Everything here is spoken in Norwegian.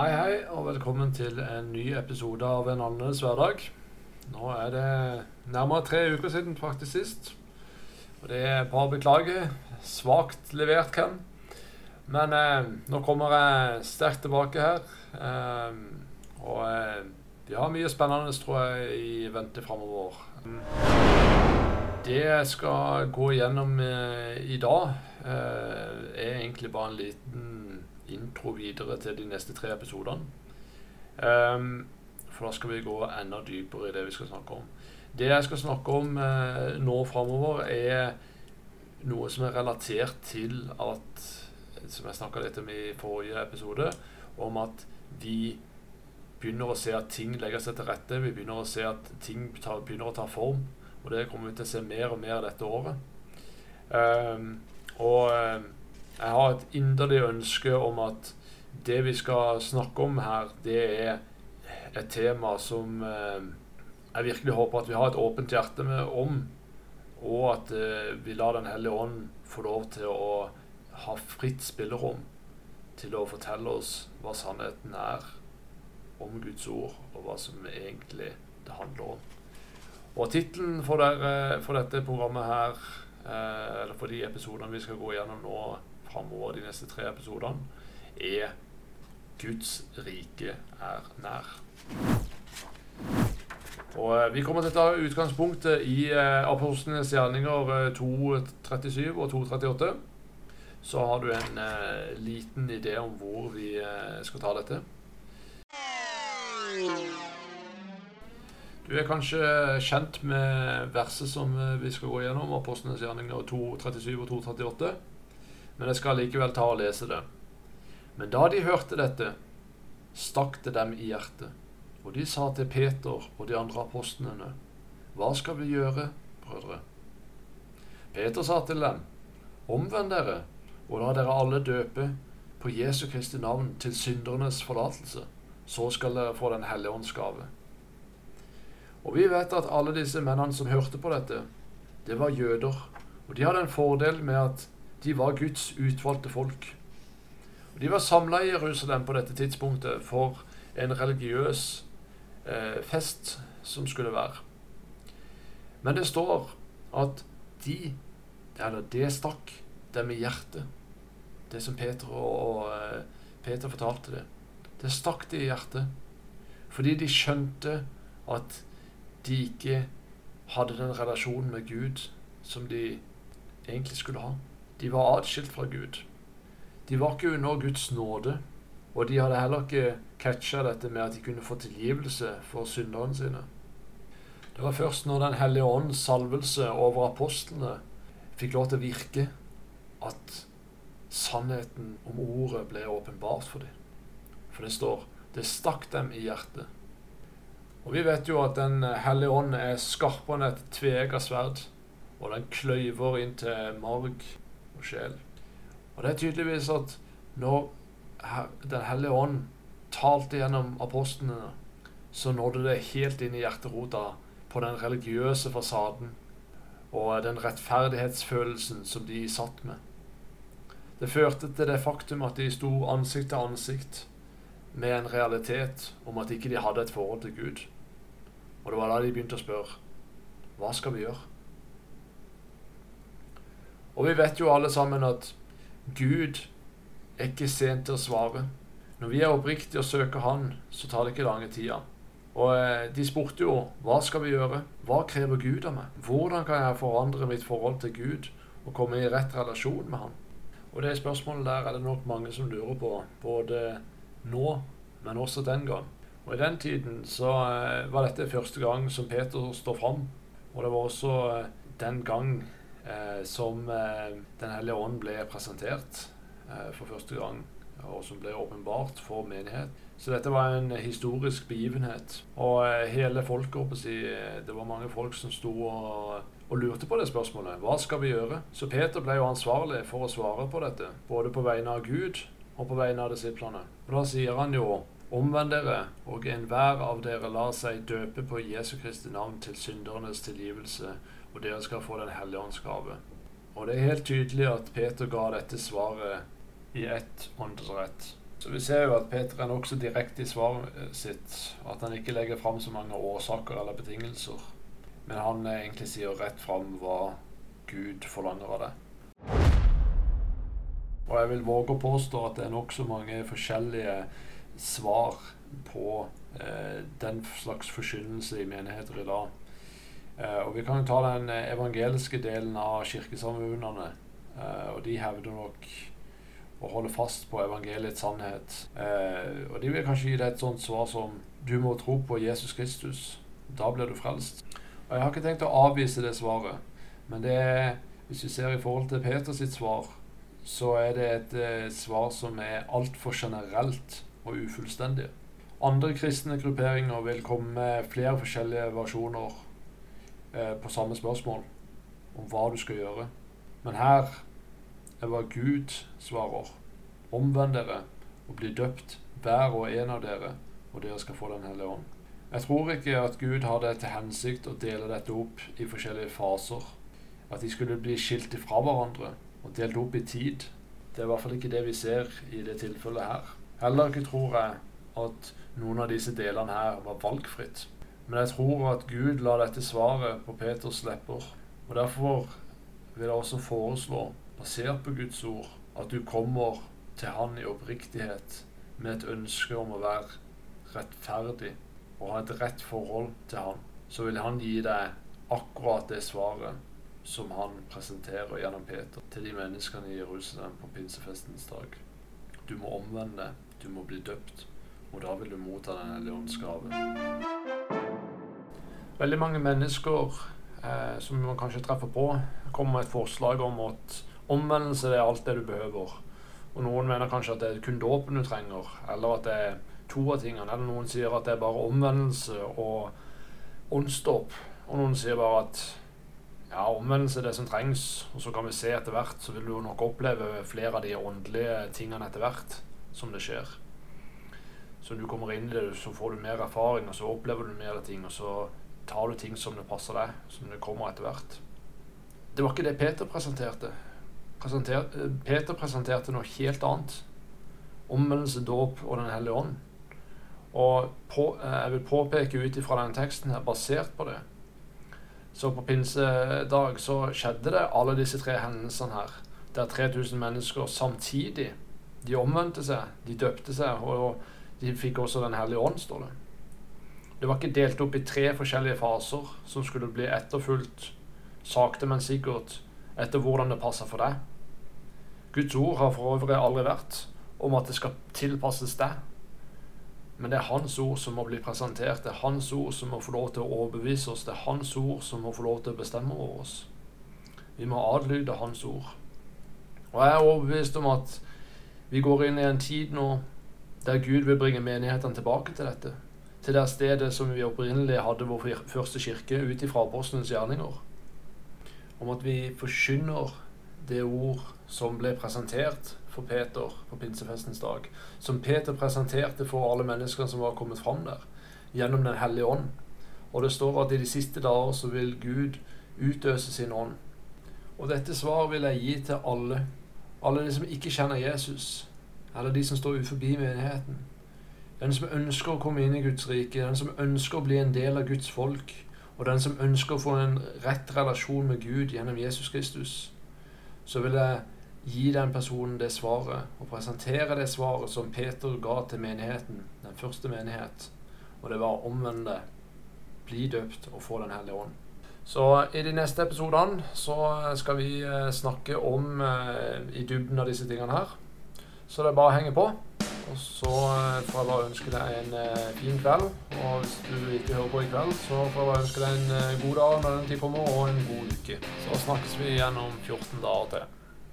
Hei, hei, og velkommen til en ny episode av En annerledes hverdag. Nå er det nærmere tre uker siden faktisk sist. Og det er bare å beklage. Svakt levert, Ken. Men eh, nå kommer jeg sterkt tilbake her. Eh, og eh, vi har mye spennende, tror jeg, i vente framover. Det jeg skal gå gjennom eh, i dag, eh, er egentlig bare en liten intro videre til de neste tre episodene. Um, for da skal vi gå enda dypere i det vi skal snakke om. Det jeg skal snakke om eh, nå framover, er noe som er relatert til at Som jeg snakka litt om i forrige episode, om at vi begynner å se at ting legger seg til rette. Vi begynner å se at ting tar, begynner å ta form. Og det kommer vi til å se mer og mer dette året. Um, og jeg har et inderlig ønske om at det vi skal snakke om her, det er et tema som eh, jeg virkelig håper at vi har et åpent hjerte med om. Og at eh, vi lar Den hellige ånd få lov til å ha fritt spillerom til å fortelle oss hva sannheten er om Guds ord, og hva som egentlig det handler om. Og tittelen for, for, dette programmet her, eh, eller for de episodene vi skal gå gjennom nå, framover de neste tre episodene, er 'Guds rike er nær'. Og eh, Vi kommer til å ta utgangspunktet i eh, Apostlenes gjerninger 2.37 eh, og 2.38. Så har du en eh, liten idé om hvor vi eh, skal ta dette. Du er kanskje kjent med verset som vi skal gå gjennom, Apostlenes gjerninger 2.37 og 2.38 men jeg skal likevel ta og lese det. Men da de hørte dette, stakk det dem i hjertet, og de sa til Peter og de andre apostlene, Hva skal vi gjøre, brødre? Peter sa til dem, Omvend dere, og la dere alle døpe på Jesu Kristi navn til syndernes forlatelse. Så skal dere få Den hellige ånds gave. Og vi vet at alle disse mennene som hørte på dette, det var jøder, og de hadde en fordel med at de var Guds utvalgte folk. Og de var samla i Jerusalem på dette tidspunktet for en religiøs eh, fest som skulle være. Men det står at de, eller det stakk dem i hjertet, det som Peter og, og Peter fortalte det. Det stakk dem i hjertet fordi de skjønte at de ikke hadde den relasjonen med Gud som de egentlig skulle ha. De var atskilt fra Gud. De var ikke under Guds nåde, og de hadde heller ikke catcha dette med at de kunne få tilgivelse for synderne sine. Det var først når Den hellige ånds salvelse over apostlene fikk lov til å virke, at sannheten om ordet ble åpenbart for dem. For det står 'det stakk dem i hjertet'. Og vi vet jo at Den hellige ånd er skarpere enn et tveegga sverd, og den kløyver inn til marg og sjel. Og det er tydeligvis at når Den hellige ånd talte gjennom apostlene, så nådde det helt inn i hjerterota på den religiøse fasaden og den rettferdighetsfølelsen som de satt med. Det førte til det faktum at de sto ansikt til ansikt med en realitet om at ikke de hadde et forhold til Gud. Og det var da de begynte å spørre hva skal vi gjøre? Og vi vet jo alle sammen at Gud er ikke sent til å svare. Når vi er oppriktige og søker Han, så tar det ikke lange tida. Og eh, de spurte jo hva skal vi gjøre? Hva krever Gud av meg? Hvordan kan jeg forandre mitt forhold til Gud og komme i rett relasjon med Han? Og det spørsmålet der er det nok mange som lurer på, både nå, men også den gang. Og I den tiden så eh, var dette første gang som Peter står fram. Og det var også eh, den gang som eh, Den hellige ånd ble presentert eh, for første gang, og som ble åpenbart for menighet. Så dette var en historisk begivenhet. Og eh, hele folket, det var mange folk som sto og, og, lurte på det spørsmålet. Hva skal vi gjøre? Så Peter ble jo ansvarlig for å svare på dette, både på vegne av Gud og på vegne av disiplene. Og da sier han jo Omvend dere, og enhver av dere lar seg døpe på Jesu Kristi navn til syndernes tilgivelse og dere skal få Den hellige ånds gave. Og det er helt tydelig at Peter ga dette svaret i ett åndedrett. Så vi ser jo at Peter er nokså direkte i svaret sitt. At han ikke legger fram så mange årsaker eller betingelser. Men han egentlig sier rett fram hva Gud forlanger av det. Og jeg vil våge å påstå at det er nokså mange forskjellige svar på eh, den slags forkynnelse i menigheter i dag. Eh, og Vi kan jo ta den evangeliske delen av kirkesamfunnene. Eh, og de hevder nok å holde fast på evangeliets sannhet. Eh, og de vil kanskje gi deg et sånt svar som du må tro på Jesus Kristus. Da blir du frelst. Og Jeg har ikke tenkt å avvise det svaret, men det er, hvis vi ser i forhold til Peters svar, så er det et eh, svar som er altfor generelt og ufullstendig. Andre kristne grupperinger vil komme med flere forskjellige versjoner eh, på samme spørsmål om hva du skal gjøre. Men her er hva Gud svarer. Omvend dere og bli døpt, hver og en av dere, og dere skal få Den hellige ånd. Jeg tror ikke at Gud hadde til hensikt å dele dette opp i forskjellige faser. At de skulle bli skilt fra hverandre og delt opp i tid. Det er i hvert fall ikke det vi ser i det tilfellet her. Heller ikke tror jeg at noen av disse delene her var valgfritt. Men jeg tror at Gud la dette svaret på Peters lepper. Og derfor vil jeg også foreslå, basert på Guds ord, at du kommer til Han i oppriktighet med et ønske om å være rettferdig og ha et rett forhold til Han. Så vil Han gi deg akkurat det svaret som han presenterer gjennom Peter til de menneskene i Jerusalem på pinsefestens dag. Du må omvende, du må bli døpt, og da vil du motta Den hellige. Veldig mange mennesker eh, som man kanskje treffer på, kommer med et forslag om at omvendelse er alt det du behøver. Og Noen mener kanskje at det er kun dåpen du trenger, eller at det er to av tingene. Eller noen sier at det er bare omvendelse og åndsdåp. Og noen sier bare at ja, omvendelse er det som trengs. Og så kan vi se etter hvert, så vil du nok oppleve flere av de åndelige tingene etter hvert som det skjer. Så når du kommer inn i det, så får du mer erfaring, og så opplever du mer ting. Og så tar du ting som det passer deg, som det kommer etter hvert. Det var ikke det Peter presenterte. Presenter, Peter presenterte noe helt annet. Omvendelse, dåp og Den hellige ånd. Og på, jeg vil påpeke ut ifra denne teksten her, basert på det, så på pinsedag så skjedde det alle disse tre hendelsene her. Der 3000 mennesker samtidig De omvendte seg, de døpte seg, og de fikk også Den hellige ånd, står det. Det var ikke delt opp i tre forskjellige faser som skulle bli etterfulgt sakte, men sikkert etter hvordan det passer for deg. Guds ord har for øvrig aldri vært om at det skal tilpasses deg. Men det er Hans ord som må bli presentert. Det er Hans ord som må få lov til å overbevise oss. Det er Hans ord som må få lov til å bestemme over oss. Vi må adlyde Hans ord. Og jeg er overbevist om at vi går inn i en tid nå der Gud vil bringe menighetene tilbake til dette. Til det stedet som vi opprinnelig hadde vår første kirke, ut ifra apostlenes gjerninger. Om at vi forkynner det ord som ble presentert for Peter på pinsefestens dag. Som Peter presenterte for alle menneskene som var kommet fram der, gjennom Den hellige ånd. Og det står at i de siste dager så vil Gud utøse sin ånd. Og dette svaret vil jeg gi til alle. Alle de som ikke kjenner Jesus. Eller de som står uforbi menigheten. Den som ønsker å komme inn i Guds rike. Den som ønsker å bli en del av Guds folk. Og den som ønsker å få en rett relasjon med Gud gjennom Jesus Kristus. Så vil jeg gi den personen det svaret, og presentere det svaret som Peter ga til menigheten, den første menighet. Og det var omvende, bli døpt og få Den hellige ånd. Så i de neste episodene så skal vi eh, snakke om eh, i dybden av disse tingene her. Så det er bare å henge på. Og så eh, får jeg bare ønske deg en fin kveld. Og hvis du ikke hører på i kveld, så får jeg bare ønske deg en god dag når den tid kommer, og en god uke. Så snakkes vi igjen om 14 dager til.